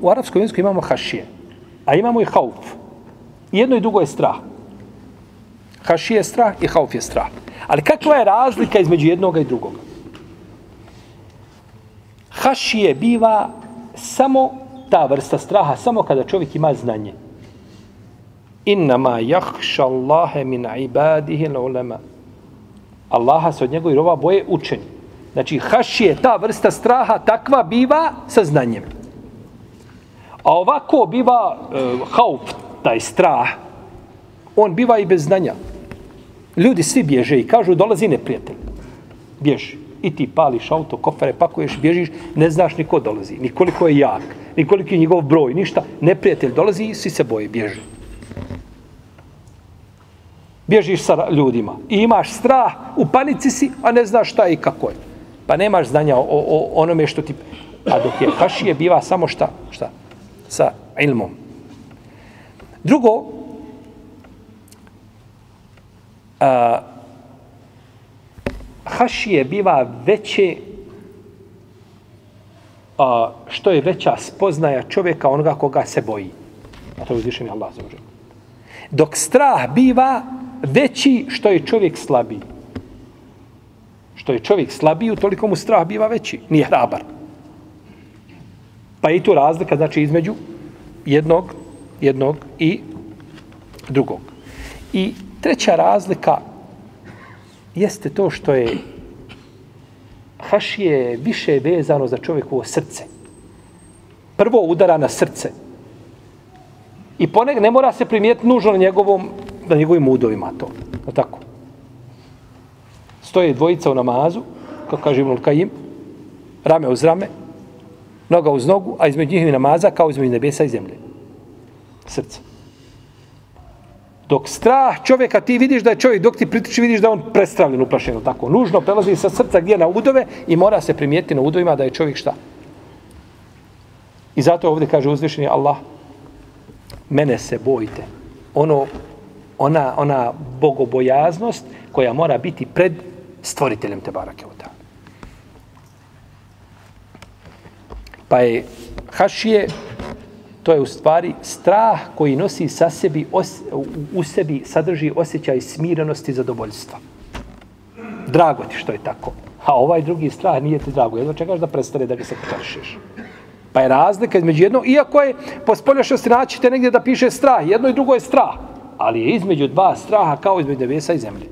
u arapskom jeziku imamo hašije, a imamo i hauf. Jedno i drugo je strah. Hašije je strah i hauf je strah. Ali kakva je razlika između jednoga i drugoga? Hašije biva samo ta vrsta straha, samo kada čovjek ima znanje. Innama jahša Allahe min ibadihi ulema. Allaha se od njegovih roba boje učeni. Znači, hašije, ta vrsta straha, takva biva sa znanjem. A ovako biva e, hauf, taj strah, on biva i bez znanja. Ljudi svi bježe i kažu dolazi neprijatelj. Bježi. I ti pališ auto, kofere, pakuješ, bježiš, ne znaš ni ko dolazi, ni koliko je jak, ni koliko je njegov broj, ništa. Neprijatelj dolazi i svi se boje, bježi. Bježiš sa ljudima i imaš strah, u panici si, a ne znaš šta i kako je. Pa nemaš znanja o, o, o onome što ti... A dok je hašije, biva samo šta? Šta? Sa ilmom. Drugo, a, hašije biva veće a, što je veća spoznaja čovjeka onoga koga se boji. A to je uzvišen Allah za Dok strah biva veći što je čovjek slabiji. Što je čovjek slabiji, toliko mu strah biva veći. Nije hrabar. Pa i tu razlika, znači, između jednog, jednog i drugog. I treća razlika jeste to što je hašije više vezano za čovjekovo srce. Prvo udara na srce. I poneg ne mora se primijeti nužno na njegovom na njegovim udovima to. O tako. Stoje dvojica u namazu, kako kaže Ibn Kajim, rame uz rame, noga uz nogu, a između njihovi namaza kao između nebesa i zemlje. Srce. Dok strah čovjeka, ti vidiš da je čovjek, dok ti pritiči, vidiš da on prestravljen, uplašen, tako. Nužno prelazi sa srca gdje na udove i mora se primijetiti na udovima da je čovjek šta? I zato ovdje kaže uzvišeni Allah, mene se bojite. Ono, ona, ona bogobojaznost koja mora biti pred stvoriteljem te barake utala. Pa je hašije, to je u stvari strah koji nosi sa sebi, os, u sebi sadrži osjećaj smirenosti i zadovoljstva. Drago ti što je tako. A ovaj drugi strah nije ti drago. Jedno čekaš da prestane da ga se potršiš. Pa je razlika između jedno, iako je po spoljašnosti naćite negdje da piše strah, jedno i drugo je strah ali je između dva straha kao između nebesa i zemlje.